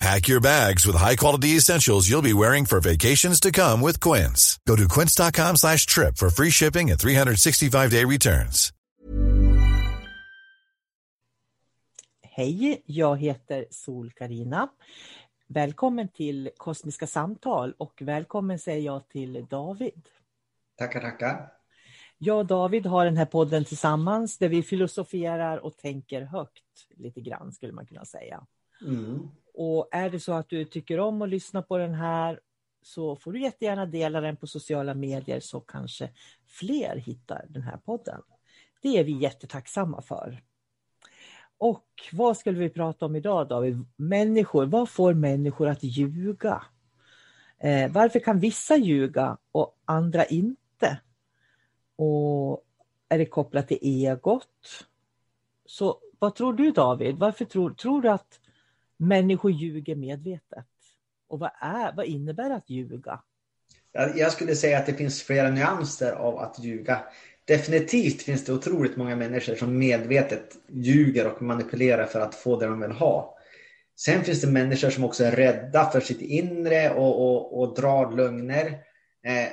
Pack your bags with high-quality essentials you'll be wearing for vacations to come with Quince. Go to quince.com slash trip for free shipping and 365-day returns. Hej, jag heter sol karina Välkommen till Kosmiska samtal och välkommen säger jag till David. Tackar, tackar. Jag och David har den här podden tillsammans där vi filosoferar och tänker högt lite grann skulle man kunna säga. Mm. Och är det så att du tycker om att lyssna på den här så får du jättegärna dela den på sociala medier så kanske fler hittar den här podden. Det är vi jättetacksamma för. Och vad skulle vi prata om idag David? Människor, vad får människor att ljuga? Eh, varför kan vissa ljuga och andra inte? Och är det kopplat till egot? Så vad tror du David? Varför tror, tror du att människor ljuger medvetet? Och vad, är, vad innebär att ljuga? Jag skulle säga att det finns flera nyanser av att ljuga. Definitivt finns det otroligt många människor som medvetet ljuger och manipulerar för att få det de vill ha. Sen finns det människor som också är rädda för sitt inre och, och, och drar lögner. Eh,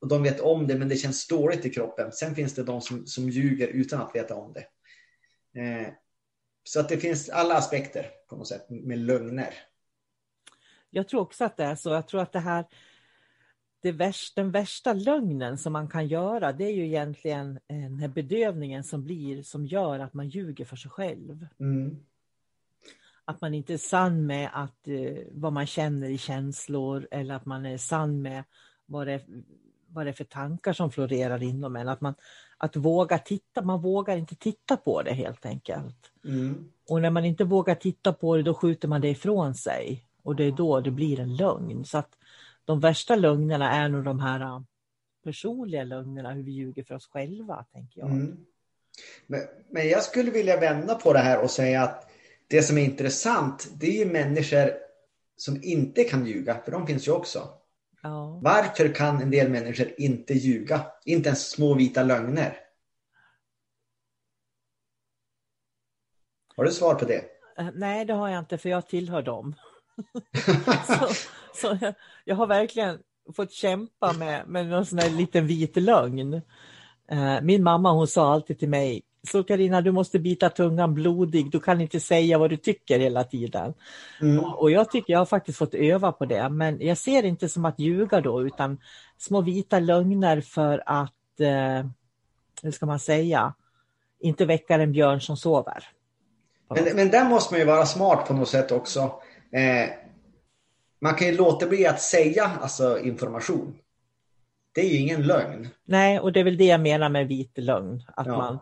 och de vet om det men det känns dåligt i kroppen. Sen finns det de som, som ljuger utan att veta om det. Eh, så att det finns alla aspekter på något sätt med lögner. Jag tror också att det är så. Jag tror att det här det värsta, den värsta lögnen som man kan göra det är ju egentligen den här bedövningen som blir som gör att man ljuger för sig själv. Mm. Att man inte är sann med att, eh, vad man känner i känslor eller att man är sann med vad det, vad det är för tankar som florerar inom en. Att, man, att våga titta, man vågar inte titta på det helt enkelt. Mm. Och när man inte vågar titta på det då skjuter man det ifrån sig. Och det är då det blir en lögn. Så att de värsta lögnerna är nog de här äh, personliga lögnerna, hur vi ljuger för oss själva, tänker jag. Mm. Men, men jag skulle vilja vända på det här och säga att det som är intressant, det är ju människor som inte kan ljuga, för de finns ju också. Ja. Varför kan en del människor inte ljuga? Inte ens små vita lögner. Har du svar på det? Äh, nej, det har jag inte, för jag tillhör dem. så, så jag, jag, har verkligen fått kämpa med, med någon sån här liten vit lögn. Uh, min mamma hon sa alltid till mig, så Karina du måste bita tungan blodig, du kan inte säga vad du tycker hela tiden. Mm. Och, jag tycker jag har faktiskt fått öva på det, men jag ser det inte som att ljuga då, utan små vita lögner för att, uh, hur ska man säga, inte väcka en björn som sover. Men, men där måste man ju vara smart på något sätt också. Eh, man kan ju låta bli att säga alltså, information. Det är ju ingen lögn. Nej, och det är väl det jag menar med vit lögn. Att Ja. man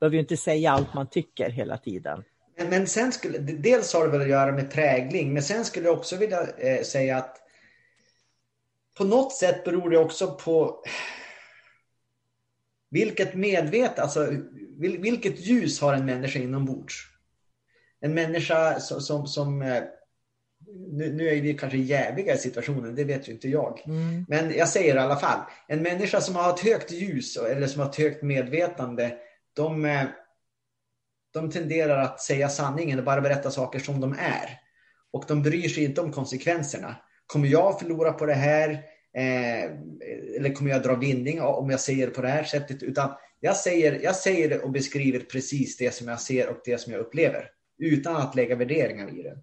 behöver ju inte säga allt man tycker hela tiden. Men, men sen skulle, dels har det väl att göra med prägling, men sen skulle jag också vilja eh, säga att på något sätt beror det också på vilket medvet, alltså vil, vilket ljus har en människa inombords? En människa som, som, som eh, nu, nu är vi kanske jäviga i situationen, det vet ju inte jag. Mm. Men jag säger i alla fall, en människa som har ett högt ljus eller som har ett högt medvetande, de, eh, de tenderar att säga sanningen och bara berätta saker som de är. Och de bryr sig inte om konsekvenserna. Kommer jag förlora på det här? Eh, eller kommer jag dra vinning om jag säger på det här sättet? Utan jag säger, jag säger och beskriver precis det som jag ser och det som jag upplever. Utan att lägga värderingar i det.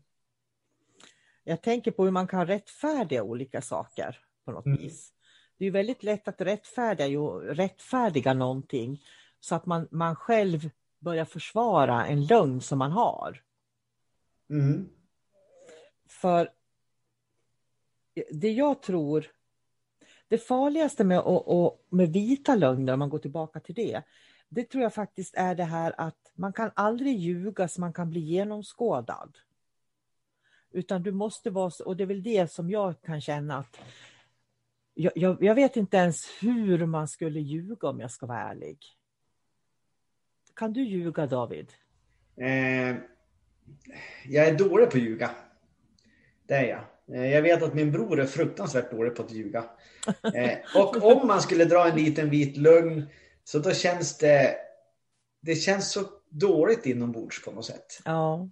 Jag tänker på hur man kan rättfärdiga olika saker på något Mm. vis. Det är väldigt lätt att rättfärdiga, rättfärdiga någonting Så att man, man själv börjar försvara en lögn som man har. Mm. För det jag tror, det farligaste med, och, med vita lögner, om man går tillbaka till det, det tror jag faktiskt är det här att man kan aldrig ljuga så man kan bli genomskådad. Utan du måste vara, och det är väl det som jag kan känna att jag, jag, jag, vet inte ens hur man skulle ljuga om jag ska vara ärlig. Kan du ljuga David? Eh, jag är dålig på att ljuga. Det är jag. Eh, jag vet att min bror är fruktansvärt dålig på att ljuga. Eh, och om man skulle dra en liten vit lögn så då känns det det känns så dåligt inombords på något sätt. Ja.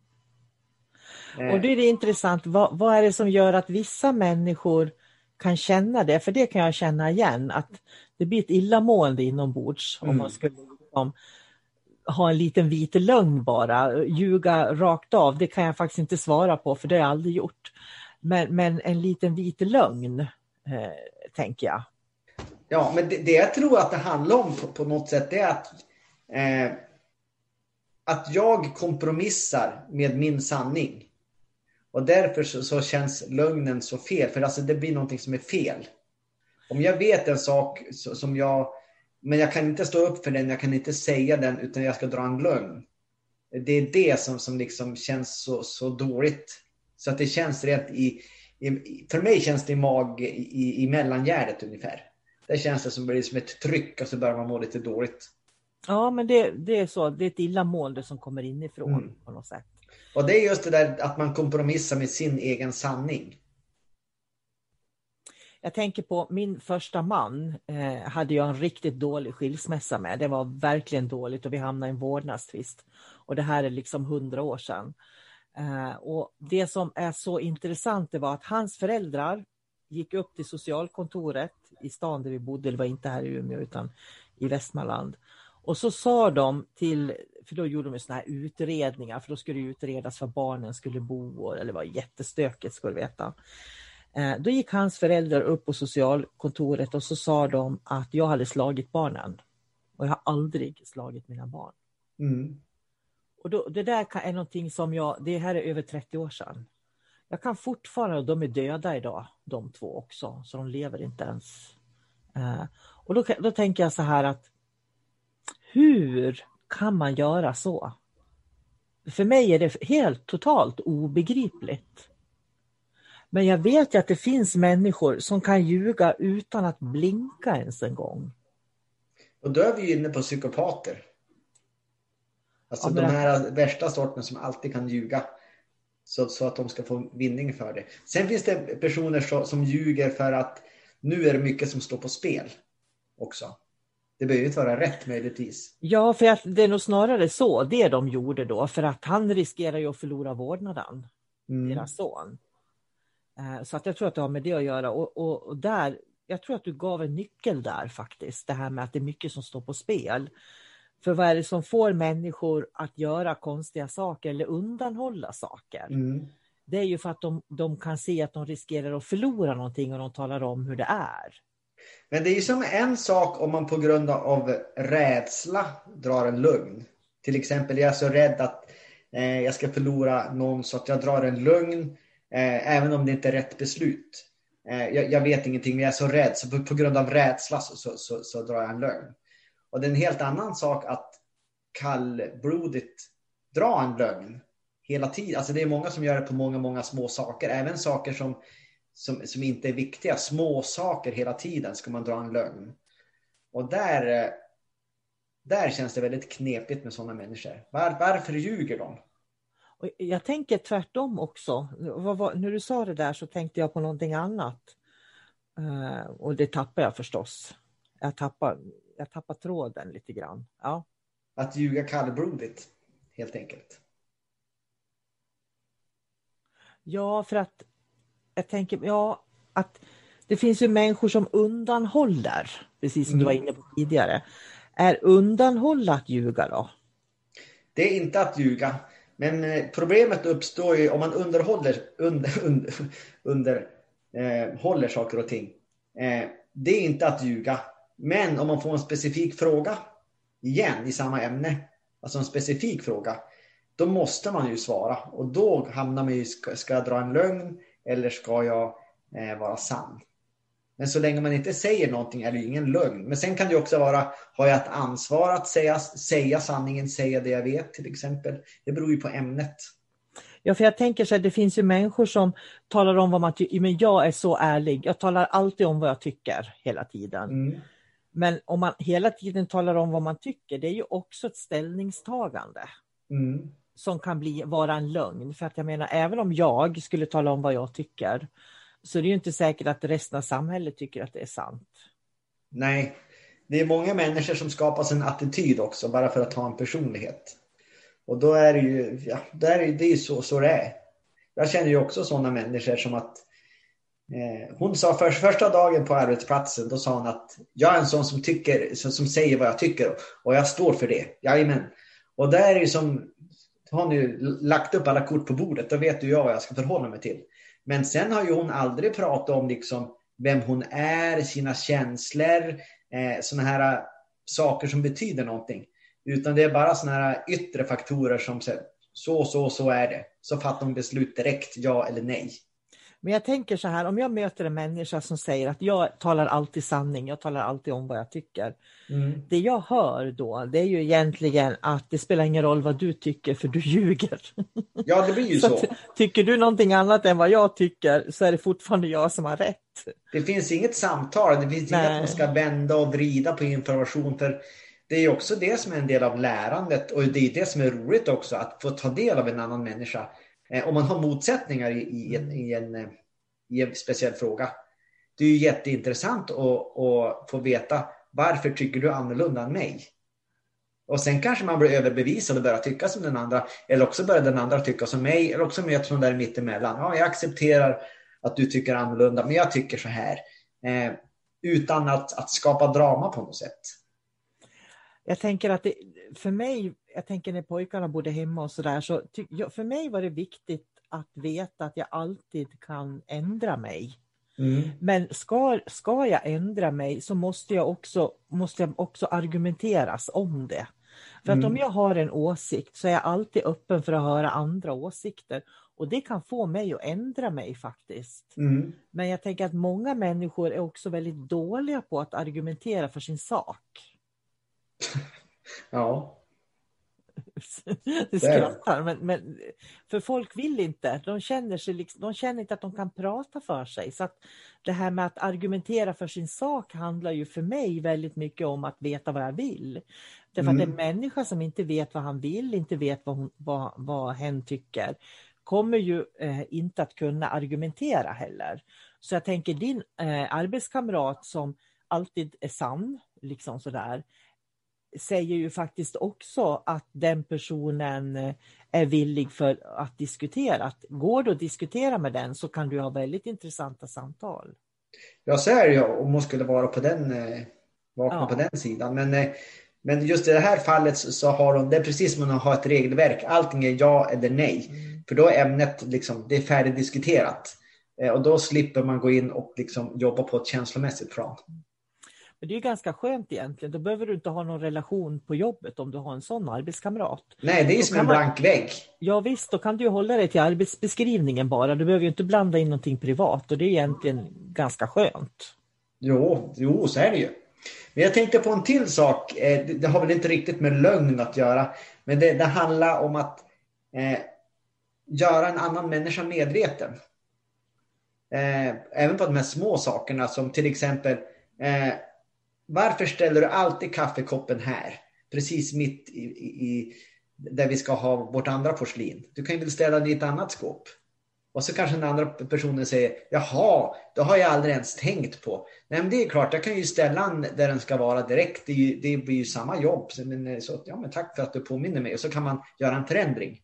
Eh. Och då är det intressant, vad, vad är det som gör att vissa människor kan känna det? För det kan jag känna igen, att det blir ett illamående inombords mm. om man skulle liksom, ha en liten vit lögn bara, ljuga rakt av, det kan jag faktiskt inte svara på för det har jag aldrig gjort. Men, men en liten vit lögn, eh, tänker jag. Ja, men det, det, jag tror att det handlar om på, på något sätt det är att, eh, att jag kompromissar med min sanning. Och därför så, så, känns lögnen så fel, för alltså det blir någonting som är fel. Om jag vet en sak som jag, men jag kan inte stå upp för den, jag kan inte säga den utan jag ska dra en lögn. Det är det som, som liksom känns så, så dåligt. Så att det känns rätt i, i för mig känns det i mag, i, i mellangärdet ungefär. Där känns det som, som ett tryck och så börjar man må lite dåligt. Ja, men det, det är så. Det är ett illamående som kommer inifrån mm. på något sätt. Och det är just det där att man kompromissar med sin egen sanning. Jag tänker på min första man eh, hade jag en riktigt dålig skilsmässa med. Det var verkligen dåligt och vi hamnade i en vårdnadstvist. Och det här är liksom hundra år sedan. Eh, och det som är så intressant det var att hans föräldrar gick upp till socialkontoret i stan där vi bodde, det var inte här i Umeå utan i Västmanland. Och så sa de till, för då gjorde de såna här utredningar, för då skulle det utredas var barnen skulle bo, eller det var jättestökigt ska du veta. Eh, då gick hans föräldrar upp på socialkontoret och så sa de att jag hade slagit barnen. Och jag har aldrig slagit mina barn. Mm. Och då, det där är någonting som jag, det här är över 30 år sedan. Jag kan fortfarande, de är döda idag, de två också, så de lever inte ens. Eh, och då, då tänker jag så här att hur kan man göra så? För mig är det helt totalt obegripligt. Men jag vet ju att det finns människor som kan ljuga utan att blinka ens en gång. Och då är vi inne på psykopater. Alltså ja, de här värsta sorten som alltid kan ljuga. Så, så att de ska få vinning för det. Sen finns det personer så, som ljuger för att nu är det mycket som står på spel också. Det behöver inte vara rätt möjligtvis. Ja, för att det är nog snarare så det de gjorde då, för att han riskerar ju att förlora vårdnaden, mm. deras son. Eh, så att jag tror att det har med det att göra och, och, och, där, jag tror att du gav en nyckel där faktiskt, det här med att det är mycket som står på spel. För vad är det som får människor att göra konstiga saker eller undanhålla saker? Mm. Det är ju för att de, de kan se att de riskerar att förlora någonting och de talar om hur det är. Men det är ju som en sak om man på grund av rädsla drar en lögn. Till exempel, jag är så rädd att eh, jag ska förlora någon så att jag drar en lögn eh, även om det inte är rätt beslut. Eh, jag, jag, vet ingenting men jag är så rädd så på, på grund av rädsla så, så, så, så, drar jag en lögn. Och det är en helt annan sak att kallblodigt dra en lögn hela tiden. Alltså det är många som gör det på många, många små saker. Även saker som som, som inte är viktiga. Små saker hela tiden ska man dra en lögn. Och där, eh, där känns det väldigt knepigt med sådana människor. Var, varför ljuger de? Och jag tänker tvärtom också. När du sa det där så tänkte jag på någonting annat. Uh, och det tappar jag förstås. Jag tappar, jag tappar tråden lite grann. Ja. Att ljuga kallblodigt, helt enkelt. Ja, för att jag tänker, ja, att det finns ju människor som undanhåller, precis som mm. du var mm. inne på tidigare. Är undanhålla att ljuga då? Det är inte att ljuga. Men eh, problemet uppstår ju om man underhåller, under, under, under eh, håller saker och ting. Eh, det är inte att ljuga. Men om man får en specifik fråga. igen i samma ämne, alltså en specifik fråga, då måste man ju svara. Och då hamnar man ju, ska, ska jag dra en lögn eller ska jag eh, vara sann? Men så länge man inte säger någonting är det ju ingen lögn. Men sen kan det också vara, har jag ett ansvar att säga, säga sanningen, säga det jag vet till exempel. Det beror ju på ämnet. Ja, för jag tänker så här, det finns ju människor som talar om vad man tycker, men jag är så ärlig, jag talar alltid om vad jag tycker hela tiden. Mm. Men om man hela tiden talar om vad man tycker, det är ju också ett ställningstagande. Mm. Som kan bli, vara en lögn. För att jag menar, även om jag skulle tala om vad jag tycker, så det är ju inte säkert att resten av samhället tycker att det är sant. Nej, det är många människor som skapar sin attityd också, bara för att ha en personlighet. Och då är det ju, ja, det är, det är så, så det är. Jag känner ju också sådana människor som att eh, hon sa för, första dagen på arbetsplatsen, då sa hon att jag är en sån som tycker, som, som säger vad jag tycker och jag står för det. Jajamän. Och där är ju som, har nu lagt upp alla kort på bordet, då vet ju jag vad jag ska förhålla mig till. Men sen har ju hon aldrig pratat om liksom vem hon är, sina känslor, eh, sådana här eh, saker som betyder någonting. Utan det är bara sådana här yttre faktorer som så, så, så är det. Så fattar hon beslut direkt, ja eller nej. Men jag tänker så här, om jag möter en människa som säger att jag talar alltid sanning, jag talar alltid om vad jag tycker. Mm. Det jag hör då, det är ju egentligen att det spelar ingen roll vad du tycker för du ljuger. Ja, det blir ju så. så. tycker du någonting annat än vad jag tycker så är det fortfarande jag som har rätt. Det finns inget samtal, det finns inget att man ska vända och vrida på information. för det är också det som är en del av lärandet och det är det som är roligt också, att få ta del av en annan människa. Eh, om man har motsättningar i, i, en, i, en, eh, i en speciell fråga. Det är ju jätteintressant att, att få veta varför tycker du annorlunda än mig? Och sen kanske man blir överbevisad och börjar tycka som den andra. Eller också börjar den andra tycka som mig. Eller också möts man där mittemellan. Ja, jag accepterar att du tycker annorlunda, men jag tycker så här. Eh, utan att, att skapa drama på något sätt. Jag tänker att det, för mig, jag tänker när pojkarna bodde hemma och sådär, så, så för mig var det viktigt att veta att jag alltid kan ändra mig. Mm. Men ska, ska jag ändra mig så måste jag också, måste jag också argumenteras om det. För att mm. om jag har en åsikt så är jag alltid öppen för att höra andra åsikter. Och det kan få mig att ändra mig faktiskt. Mm. Men jag tänker att många människor är också väldigt dåliga på att argumentera för sin sak. ja. Du skrattar, men, men för folk vill inte. De känner, sig liksom, de känner inte att de kan prata för sig. Så att det här med att argumentera för sin sak handlar ju för mig väldigt mycket om att veta vad jag vill. Därför mm. att en mm. människa som inte vet vad han vill, inte vet vad, hon, vad, vad hen tycker, kommer ju eh, inte att kunna argumentera heller. Så jag tänker din eh, arbetskamrat som alltid är sann, liksom sådär, säger ju faktiskt också att den personen eh, är villig för att diskutera. Att går det att diskutera med den så kan du ha väldigt intressanta samtal. Ja, så är det ju om hon skulle vara på den, eh, vakna ja. på den sidan. Men, eh, men just i det här fallet så har hon, det är precis som att ha ett regelverk. Allting är ja eller nej. Mm. För då är ämnet liksom, det är färdigdiskuterat. Och då slipper man gå in och liksom jobba på ett känslomässigt plan. Men det är ganska skönt egentligen. Då behöver du inte ha någon relation på jobbet om du har en sån arbetskamrat. Nej, det är som en blank vägg. Ja visst, då kan du hålla dig till arbetsbeskrivningen bara. Du behöver ju inte blanda in någonting privat och det är egentligen ganska skönt. Jo, jo så är det ju. Men jag tänkte på en till sak. Eh, det har väl inte riktigt med lögn att göra. Men det, det handlar om att eh, göra en annan människa medveten. Eh, även på de här små sakerna som till exempel eh, varför ställer du alltid kaffekoppen här? Precis mitt i, i, där vi ska ha vårt andra porslin. Du kan ju väl ställa den i ett annat skåp. Och så kanske den andra personen säger, jaha, det har jag aldrig ens tänkt på. Nej, men det är klart, jag kan ju ställa den där den ska vara direkt. Det, ju, det blir ju samma jobb. Men, så, ja, men tack för att du påminner mig. Och så kan man göra en förändring.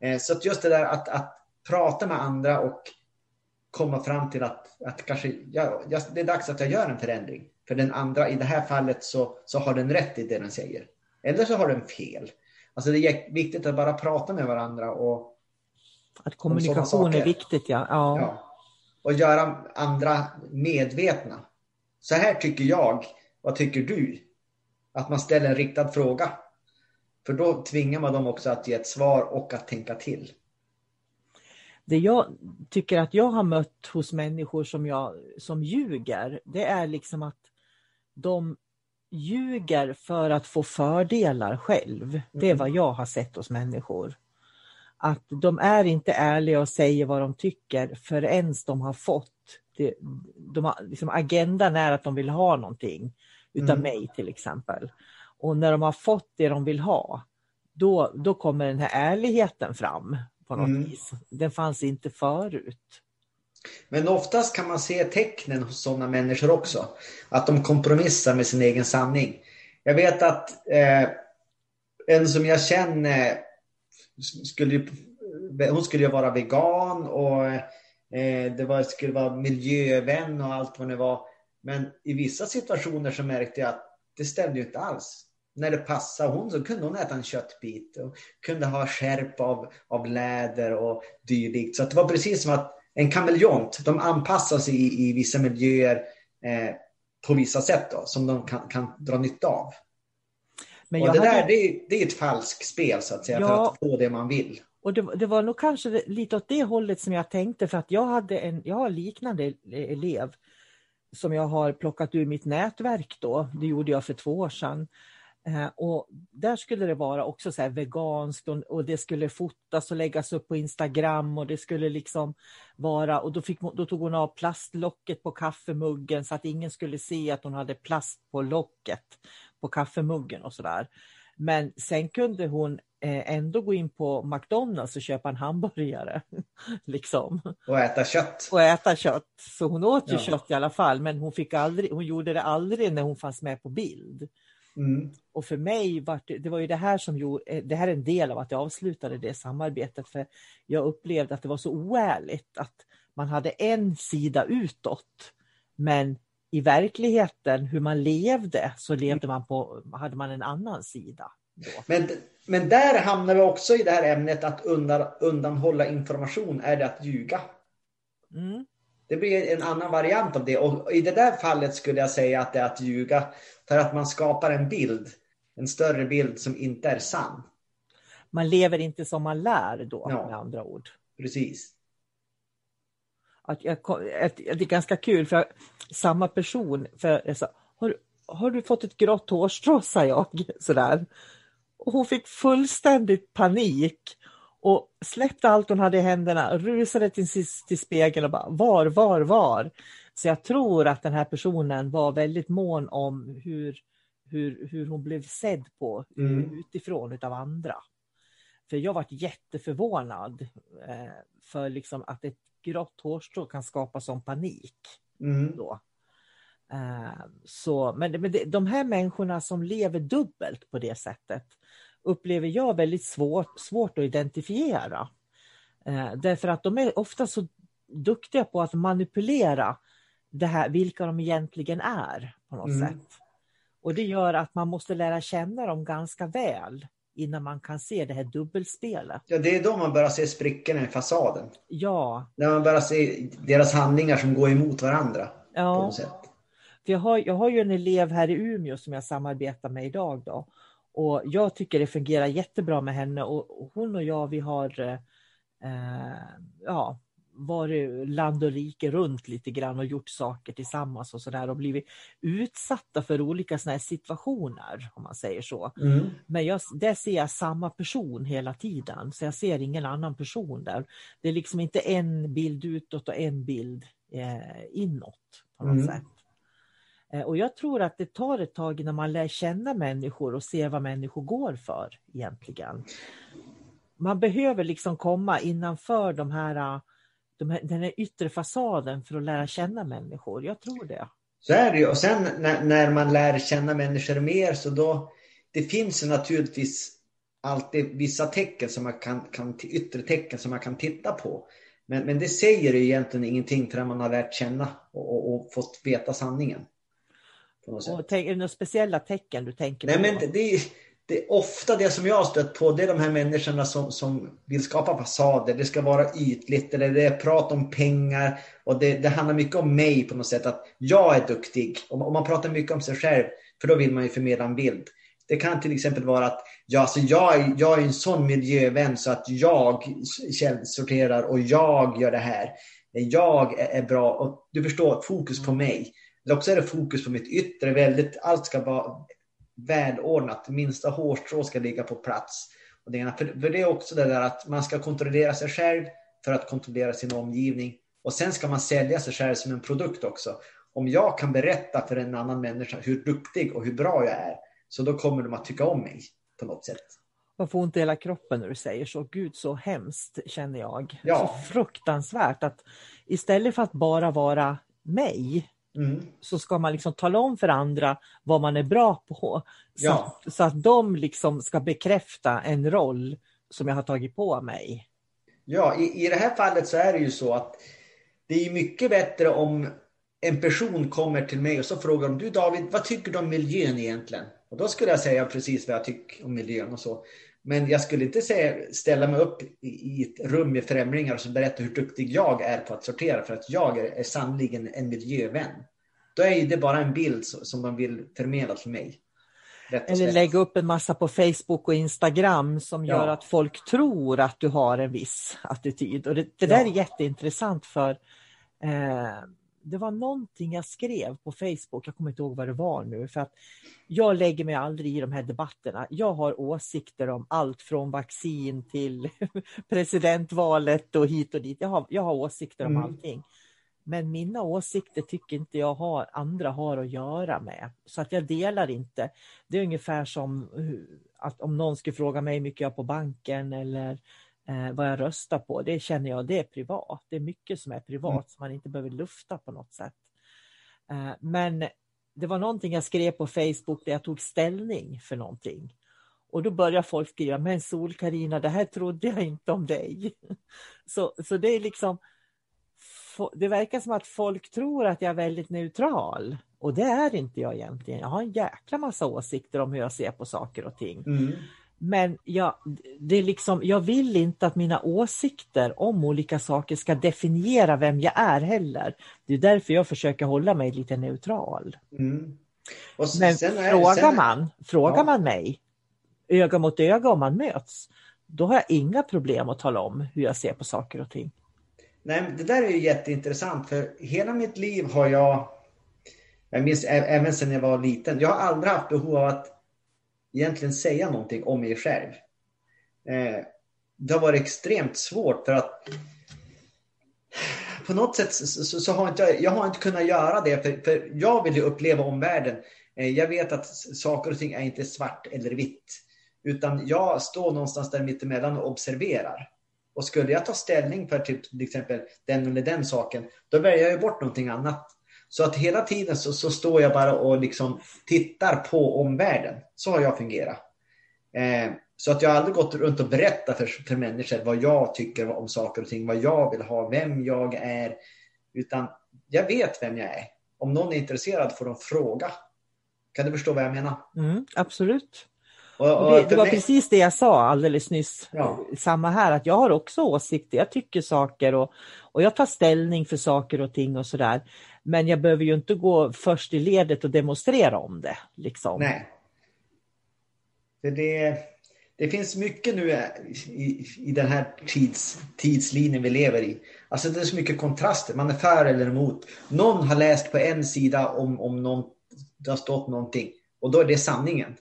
Eh, så att just det där att, att prata med andra och komma fram till att, att kanske, ja, det är dags att jag gör en förändring. För den andra, i det här fallet så, så har den rätt i det den säger. Eller så har den fel. Alltså det är viktigt att bara prata med varandra och att kommunikation är viktigt, ja. ja. ja. Och göra andra medvetna. Så här tycker jag. Vad tycker du? Att man ställer en riktad fråga. För då tvingar man dem också att ge ett svar och att tänka till. Det jag tycker att jag har mött hos människor som, jag, som ljuger, det är liksom att de ljuger för att få fördelar själv. Det är vad jag har sett hos människor. Att de är inte ärliga och säger vad de tycker förrän de har fått det, de har, liksom agendan är att de vill ha någonting utav mm. mig till exempel. Och när de har fått det de vill ha, då, då kommer den här ärligheten fram på något mm. vis. Den fanns inte förut. Men oftast kan man se tecknen hos sådana människor också. Att de kompromissar med sin egen sanning. Jag vet att eh, en som jag känner skulle, hon skulle ju vara vegan och eh, det var, skulle vara miljövän och allt vad det var. Men i vissa situationer så märkte jag att det stämde ju inte alls. När det passade hon så kunde hon äta en köttbit och kunde ha skärp av, av läder och dylikt. Så det var precis som att en kameleont, de anpassar sig i, i vissa miljöer eh, på vissa sätt då, som de kan, kan dra nytta av. Men och det hade... där det är, det är ett falskt spel så att säga ja. för att få det man vill. Och det, det, var nog kanske lite åt det hållet som jag tänkte för att jag hade en jag har liknande elev som jag har plockat ur mitt nätverk då. Det gjorde jag för två år sedan. Eh, och där skulle det vara också så veganskt och, och, det skulle fotas och läggas upp på Instagram och det skulle liksom vara och då, fick, då tog hon av plastlocket på kaffemuggen så att ingen skulle se att hon hade plast på locket på kaffemuggen och sådär. Men sen kunde hon eh, ändå gå in på McDonalds och köpa en hamburgare. liksom. Och äta kött. Och äta kött. Så hon åt ju ja. kött i alla fall men hon, fick aldrig, hon gjorde det aldrig när hon fanns med på bild. Mm. Och för mig var det, det var ju det här som gjorde, eh, det här är en del av att jag avslutade det samarbetet för jag upplevde att det var så oärligt att man hade en sida utåt men i verkligheten hur man levde så levde man på, hade man en annan sida. Men, men där hamnar vi också i det här ämnet att undan, undanhålla information, är det att ljuga? Mm. Det blir en annan variant av det och i det där fallet skulle jag säga att det är att ljuga för att man skapar en bild, en större bild som inte är sann. Man lever inte som man lär då ja, med andra ord. Precis. Att jag, det är ganska kul för samma person, för jag sa, har, har du fått ett grått hårstrå, sa jag sådär. Och hon fick fullständigt panik och släppte allt hon hade i händerna, rusade till, till spegeln och bara var, var, var. Så jag tror att den här personen var väldigt mån om hur, hur, hur hon blev sedd på mm. utifrån utav andra. För jag varit jätteförvånad eh, för liksom att ett grått hårstrå kan skapa sån panik. Mm. Då. Eh, så, men, men det, de här människorna som lever dubbelt på det sättet upplever jag väldigt svårt, svårt att identifiera. Eh, därför att de är ofta så duktiga på att manipulera det här, vilka de egentligen är på något mm. sätt. Och det gör att man måste lära känna dem ganska väl innan man kan se det här dubbelspelet. Ja, det är då man börjar se sprickorna i fasaden. Ja. När man börjar se deras handlingar som går emot varandra. Ja. På något sätt. jag, har, jag har ju en elev här i Umeå som jag samarbetar med idag. Då. Och jag tycker det fungerar jättebra med henne och, och hon och jag vi har eh, ja, varit land och rike runt lite grann och gjort saker tillsammans och sådär och blivit utsatta för olika såna situationer om man säger så. Mm. Men jag, där ser jag samma person hela tiden så jag ser ingen annan person där. Det är liksom inte en bild utåt och en bild eh, inåt på något mm. sätt. Eh, och jag tror att det tar ett tag innan man lär känna människor och ser vad människor går för egentligen. Man behöver liksom komma innanför de här eh, de här, den här yttre fasaden för att lära känna människor. Jag tror det. Så är det ju. Och sen när, när man lär känna människor mer så då det finns ju naturligtvis alltid vissa tecken som man kan, kan yttre tecken som man kan titta på. Men, men det säger ju egentligen ingenting förrän man har lärt känna och, och, och fått veta sanningen. Och är det några speciella tecken du tänker Nej, på? Men det, det, det är ofta det som jag har stött på, det är de här människorna som, som vill skapa fasader. Det ska vara ytligt, eller det är prat om pengar. Och det, det handlar mycket om mig på något sätt, att jag är duktig. Om, man pratar mycket om sig själv, För då vill man ju förmedla en bild. Det kan till exempel vara att ja, alltså jag, jag är en sån miljövän så att jag källsorterar och jag gör det här. Jag är bra och du förstår, fokus på mig. Eller också är det fokus på mitt yttre. Väldigt, allt ska vara välordnat. Minsta hårstrå ska ligga på plats. Och det, för, för det är också det där att man ska kontrollera sig själv för att kontrollera sin omgivning. Och sen ska man sälja sig själv som en produkt också. Om jag kan berätta för en annan människa hur duktig och hur bra jag är, så då kommer de att tycka om mig på något sätt. Man får ont i hela kroppen när du säger så. Gud så hemskt känner jag. Ja. Så fruktansvärt att istället för att bara vara mig Mm. så ska man liksom tala om för andra vad man är bra på. Så, Ja. att, så att de liksom ska bekräfta en roll som jag har tagit på mig. Ja, i, i det här fallet så är det ju så att det är mycket bättre om en person kommer till mig och så frågar de, du David, vad tycker du om miljön egentligen? Och då skulle jag säga precis vad jag tycker om miljön och så. Men jag skulle inte säga, ställa mig upp i, ett rum med främlingar och så berätta hur duktig jag är på att sortera för att jag är, är sannoliken en miljövän. Då är det bara en bild som de vill förmedla till mig. Eller lägga upp en massa på Facebook och Instagram som Ja. gör att folk tror att du har en viss attityd. Och det, det där Ja. är jätteintressant för eh, det var någonting jag skrev på Facebook, jag kommer inte ihåg vad det var nu, för att jag lägger mig aldrig i de här debatterna. Jag har åsikter om allt från vaccin till presidentvalet och hit och dit. Jag har, jag har åsikter om Mm. allting. Men mina åsikter tycker inte jag har, andra har att göra med. Så att jag delar inte. Det är ungefär som att om någon skulle fråga mig hur mycket jag har på banken eller eh, vad jag röstar på. Det känner jag, det är privat. Det är mycket som är privat Mm. som man inte behöver lufta på något sätt. Eh, men det var någonting jag skrev på Facebook där jag tog ställning för någonting. Och då börjar folk skriva, men sol Karina, det här trodde jag inte om dig. Så, så det är liksom, det verkar som att folk tror att jag är väldigt neutral. Och det är inte jag egentligen. Jag har en jäkla massa åsikter om hur jag ser på saker och ting. Mm. Men jag, det är liksom, jag vill inte att mina åsikter om olika saker ska definiera vem jag är heller. Det är därför jag försöker hålla mig lite neutral. Mm. Och s- Men sen är- frågar sen- man, frågar Ja. man mig öga mot öga om man möts, då har jag inga problem att tala om hur jag ser på saker och ting. Nej, det där är ju jätteintressant för hela mitt liv har jag, jag minns även sedan jag var liten, jag har aldrig haft behov av att egentligen säga någonting om mig själv. Eh, det har varit extremt svårt för att på något sätt så, så, så har inte jag, jag har inte kunnat göra det för, för jag vill ju uppleva omvärlden. Eh, jag vet att saker och ting är inte svart eller vitt. Utan jag står någonstans där mittemellan och observerar. Och skulle jag ta ställning för typ, till exempel den eller den saken, då väljer jag ju bort någonting annat. Så att hela tiden så, så står jag bara och liksom tittar på omvärlden. Så har jag fungerat. Eh, så att jag har aldrig gått runt och berättat för, för människor vad jag tycker om saker och ting, vad jag vill ha, vem jag är. Utan jag vet vem jag är. Om någon är intresserad får de fråga. Kan du förstå vad jag menar? Mm, absolut. Och, Och det, det var mig- precis det jag sa alldeles nyss. Ja. Samma här, att jag har också åsikter. Jag tycker saker och, och jag tar ställning för saker och ting och sådär. Men jag behöver ju inte gå först i ledet och demonstrera om det. Liksom. Nej. Det, det, det finns mycket nu i, i den här tids, tidslinjen vi lever i. Alltså det är så mycket kontraster. Man är för eller emot. Någon har läst på en sida om, om någon, det har stått någonting. Och då är det sanningen.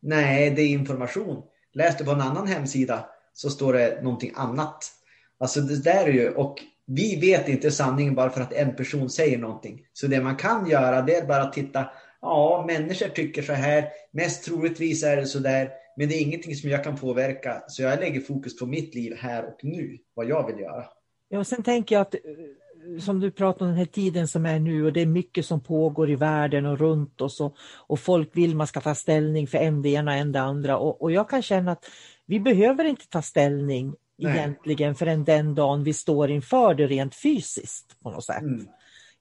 Nej, det är information. Läs du på en annan hemsida så står det någonting annat. Alltså det där är ju, och vi vet inte sanningen bara för att en person säger någonting. Så det man kan göra det är bara att titta, ja människor tycker så här, mest troligtvis är det så där, men det är ingenting som jag kan påverka. Så jag lägger fokus på mitt liv här och nu, vad jag vill göra. Ja, och sen tänker jag att eh, som du pratar om den här tiden som är nu och det är mycket som pågår i världen och runt oss och, och folk vill man ska ta ställning för en det ena och en det andra och, och jag kan känna att vi behöver inte ta ställning Nej. egentligen förrän den dagen vi står inför det rent fysiskt på något sätt. Mm.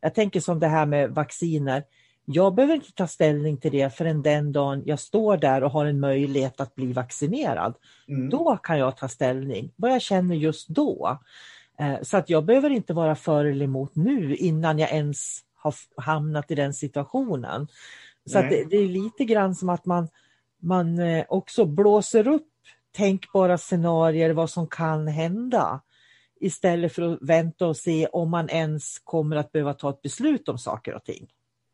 Jag tänker som det här med vacciner. Jag behöver inte ta ställning till det förrän den dagen jag står där och har en möjlighet att bli vaccinerad. Mm. Då kan jag ta ställning, vad jag känner just då. Eh, Så att jag behöver inte vara för eller emot nu innan jag ens har hamnat i den situationen. Så det, det, är lite grann som att man, man eh, också blåser upp tänkbara scenarier, vad som kan hända. Istället för att vänta och se om man ens kommer att behöva ta ett beslut om saker och ting.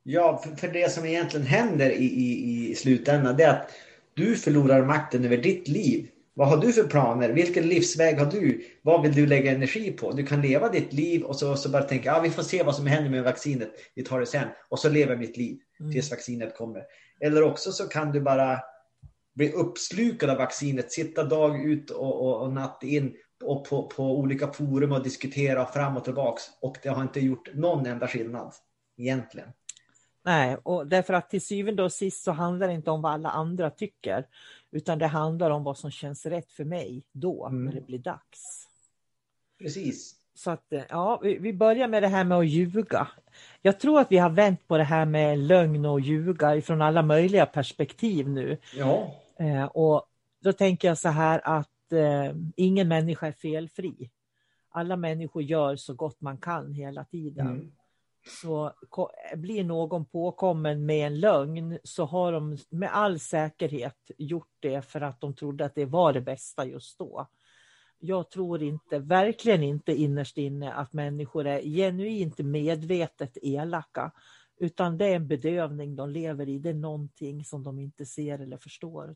Ja, för, för det som egentligen händer i, i, i slutändan det är att du förlorar makten över ditt liv. Vad har du för planer? Vilken livsväg har du? Vad vill du lägga energi på? Du kan leva ditt liv och så, så bara tänka, ja, vi får se vad som händer med vaccinet. Vi tar det sen. Och så lever mitt liv mm. tills vaccinet kommer. Eller också så kan du bara bli uppslukad av vaccinet, sitta dag ut och, och, och natt in och på, på olika forum och diskutera fram och tillbaks. Och det har inte gjort någon enda skillnad egentligen. Nej, och därför att till syvende och sist så handlar det inte om vad alla andra tycker, utan det handlar om vad som känns rätt för mig då, mm. när det blir dags. Precis. Så att, eh, ja, vi börjar med det här med att ljuga. Jag tror att vi har vänt på det här med lögn och ljuga från alla möjliga perspektiv nu. Ja. Eh, och då tänker jag så här att eh, ingen människa är felfri. Alla människor gör så gott man kan hela tiden. Mm så blir någon påkommen med en lögn så har de med all säkerhet gjort det för att de trodde att det var det bästa just då. Jag tror inte, verkligen inte innerst inne att människor är genuint medvetet elaka. Utan det är en bedövning de lever i, det är någonting som de inte ser eller förstår.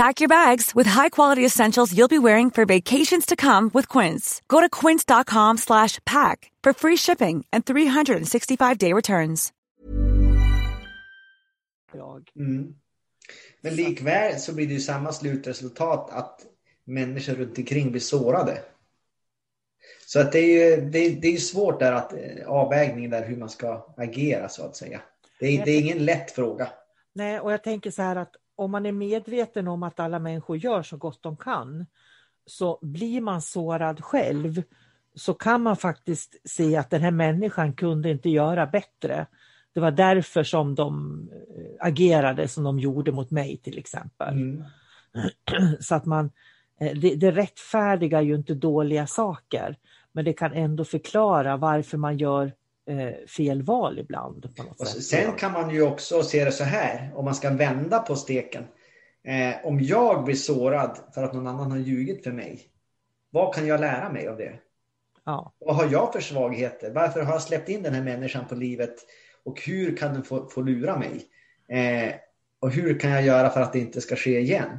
Pack your bags with high-quality essentials you'll be wearing for vacations to come with Quince. Go to quince.com/pack for free shipping and 365-day returns. Mm. Men likväl så blir det ju samma slutresultat att människor runt omkring blir sårade. Så att det är ju det är, det är svårt där att eh, avvägningen där hur man ska agera så att säga. Det är, det är ingen lätt fråga. Nej, och jag tänker så här att om man är medveten om att alla människor gör så gott de kan så blir man sårad själv så kan man faktiskt se att den här människan kunde inte göra bättre. Det var därför som de eh, agerade som de gjorde mot mig till exempel. Mm. Så att man, eh, det, det rättfärdigar ju inte dåliga saker men det kan ändå förklara varför man gör fel val ibland. Sen kan man ju också se det så här, om man ska vända på steken. Eh, om jag blir sårad för att någon annan har ljugit för mig Vad kan jag lära mig av det? Ja. Vad har jag för svagheter? Varför har jag släppt in den här människan på livet? Och hur kan den få, få lura mig? Eh, och hur kan jag göra för att det inte ska ske igen?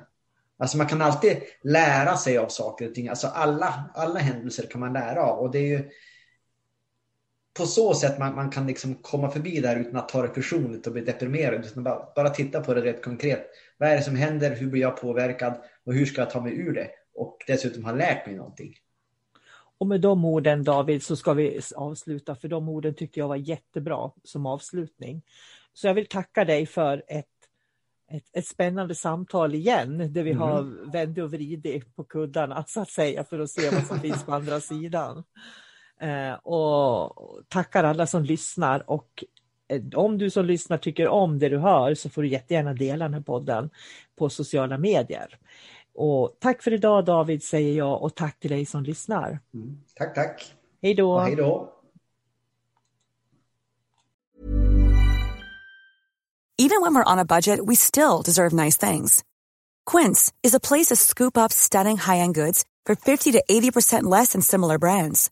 Alltså man kan alltid lära sig av saker och ting. Alltså alla, alla händelser kan man lära av. Och det är ju på så sätt man, man kan liksom komma förbi där utan att ta det personligt och bli deprimerad. Utan bara, bara titta på det rätt konkret. Vad är det som händer? Hur blir jag påverkad? Och hur ska jag ta mig ur det? Och dessutom ha lärt mig någonting. Och med de orden David så ska vi avsluta för de orden tyckte jag var jättebra som avslutning. Så jag vill tacka dig för ett, ett, ett spännande samtal igen där vi mm. har vänt och vridit på kuddarna så att säga för att se vad som finns på andra sidan. Eh, och tackar alla som lyssnar och eh, om du som lyssnar tycker om det du hör så får du jättegärna dela den här podden på sociala medier. Och tack för idag David säger jag och tack till dig som lyssnar. Mm. Tack, tack. Hej då. hej då. Even when we're on a budget we still deserve nice things. Quince is a place to scoop up stunning high-end goods for 50 to 80% less than similar brands.